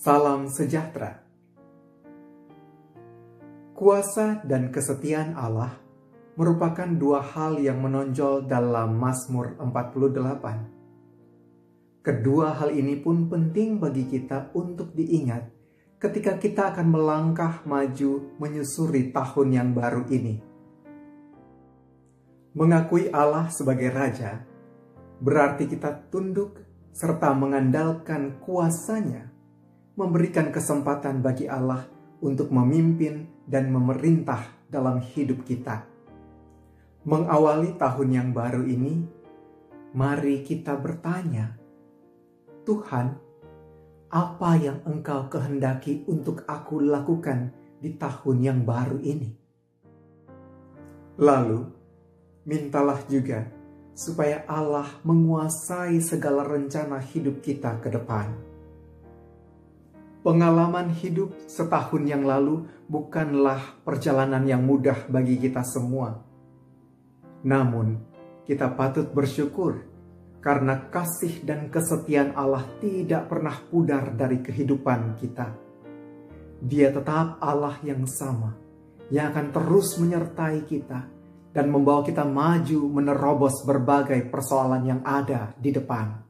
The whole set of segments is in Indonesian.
Salam sejahtera. Kuasa dan kesetiaan Allah merupakan dua hal yang menonjol dalam Mazmur 48. Kedua hal ini pun penting bagi kita untuk diingat ketika kita akan melangkah maju menyusuri tahun yang baru ini. Mengakui Allah sebagai Raja berarti kita tunduk serta mengandalkan kuasanya memberikan kesempatan bagi Allah untuk memimpin dan memerintah dalam hidup kita. Mengawali tahun yang baru ini, mari kita bertanya, Tuhan, apa yang Engkau kehendaki untuk aku lakukan di tahun yang baru ini? Lalu, mintalah juga supaya Allah menguasai segala rencana hidup kita ke depan Pengalaman hidup setahun yang lalu bukanlah perjalanan yang mudah bagi kita semua. Namun, kita patut bersyukur karena kasih dan kesetiaan Allah tidak pernah pudar dari kehidupan kita. Dia tetap Allah yang sama, yang akan terus menyertai kita dan membawa kita maju menerobos berbagai persoalan yang ada di depan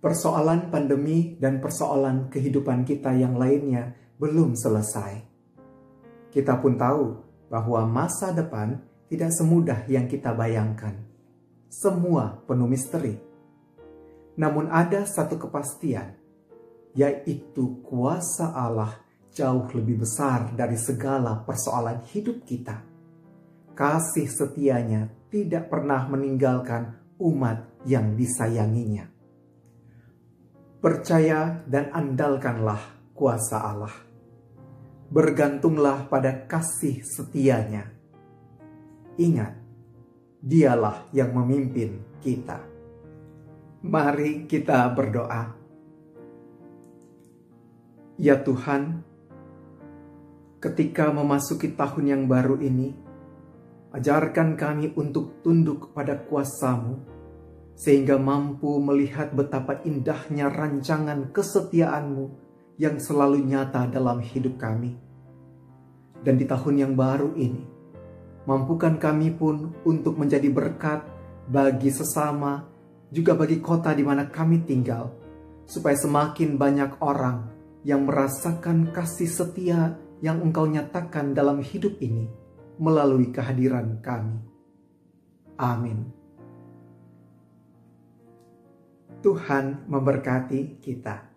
persoalan pandemi dan persoalan kehidupan kita yang lainnya belum selesai. Kita pun tahu bahwa masa depan tidak semudah yang kita bayangkan. Semua penuh misteri. Namun ada satu kepastian, yaitu kuasa Allah jauh lebih besar dari segala persoalan hidup kita. Kasih setianya tidak pernah meninggalkan umat yang disayanginya. Percaya dan andalkanlah kuasa Allah. Bergantunglah pada kasih setianya. Ingat, dialah yang memimpin kita. Mari kita berdoa. Ya Tuhan, ketika memasuki tahun yang baru ini, ajarkan kami untuk tunduk pada kuasamu sehingga mampu melihat betapa indahnya rancangan kesetiaanmu yang selalu nyata dalam hidup kami. Dan di tahun yang baru ini, mampukan kami pun untuk menjadi berkat bagi sesama, juga bagi kota di mana kami tinggal, supaya semakin banyak orang yang merasakan kasih setia yang Engkau nyatakan dalam hidup ini melalui kehadiran kami. Amin. Tuhan memberkati kita.